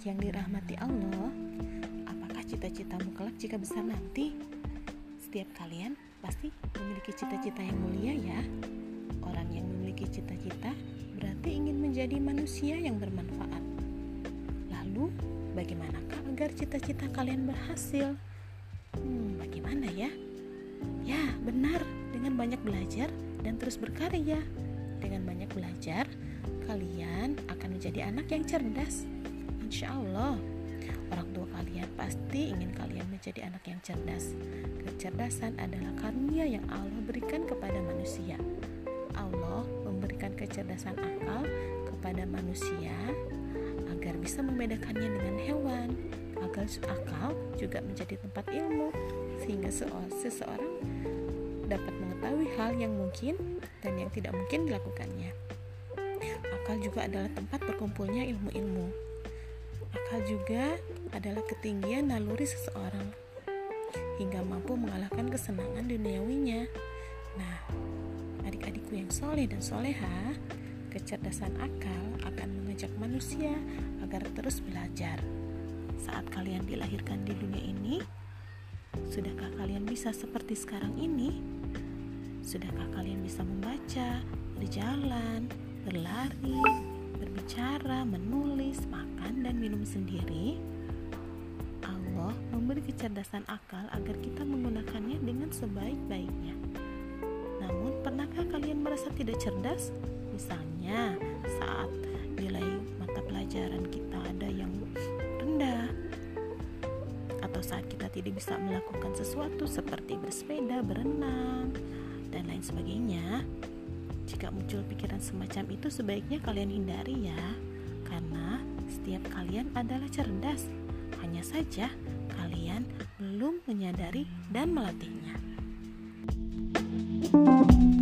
anak yang dirahmati Allah, apakah cita-citamu kelak jika besar nanti? Setiap kalian pasti memiliki cita-cita yang mulia ya. Orang yang memiliki cita-cita berarti ingin menjadi manusia yang bermanfaat. Lalu, bagaimanakah agar cita-cita kalian berhasil? Hmm, bagaimana ya? Ya, benar, dengan banyak belajar dan terus berkarya. Dengan banyak belajar, kalian akan menjadi anak yang cerdas, Insya Allah, orang tua kalian pasti ingin kalian menjadi anak yang cerdas. Kecerdasan adalah karunia yang Allah berikan kepada manusia. Allah memberikan kecerdasan akal kepada manusia agar bisa membedakannya dengan hewan. Agar akal juga menjadi tempat ilmu sehingga seseorang dapat mengetahui hal yang mungkin dan yang tidak mungkin dilakukannya. Akal juga adalah tempat berkumpulnya ilmu-ilmu. Akal juga adalah ketinggian naluri seseorang hingga mampu mengalahkan kesenangan duniawinya. Nah, adik-adikku yang soleh dan soleha, kecerdasan akal akan mengajak manusia agar terus belajar. Saat kalian dilahirkan di dunia ini, sudahkah kalian bisa seperti sekarang ini? Sudahkah kalian bisa membaca, berjalan, berlari, berbicara, menulis, makan, dan minum sendiri? Allah memberi kecerdasan akal agar kita menggunakannya dengan sebaik-baiknya. Namun, pernahkah kalian merasa tidak cerdas? Misalnya, saat nilai mata pelajaran kita ada yang rendah, atau saat kita tidak bisa melakukan sesuatu seperti bersepeda, berenang, dan lain sebagainya. Jika muncul pikiran semacam itu, sebaiknya kalian hindari ya, setiap kalian adalah cerdas. Hanya saja, kalian belum menyadari dan melatihnya. thank you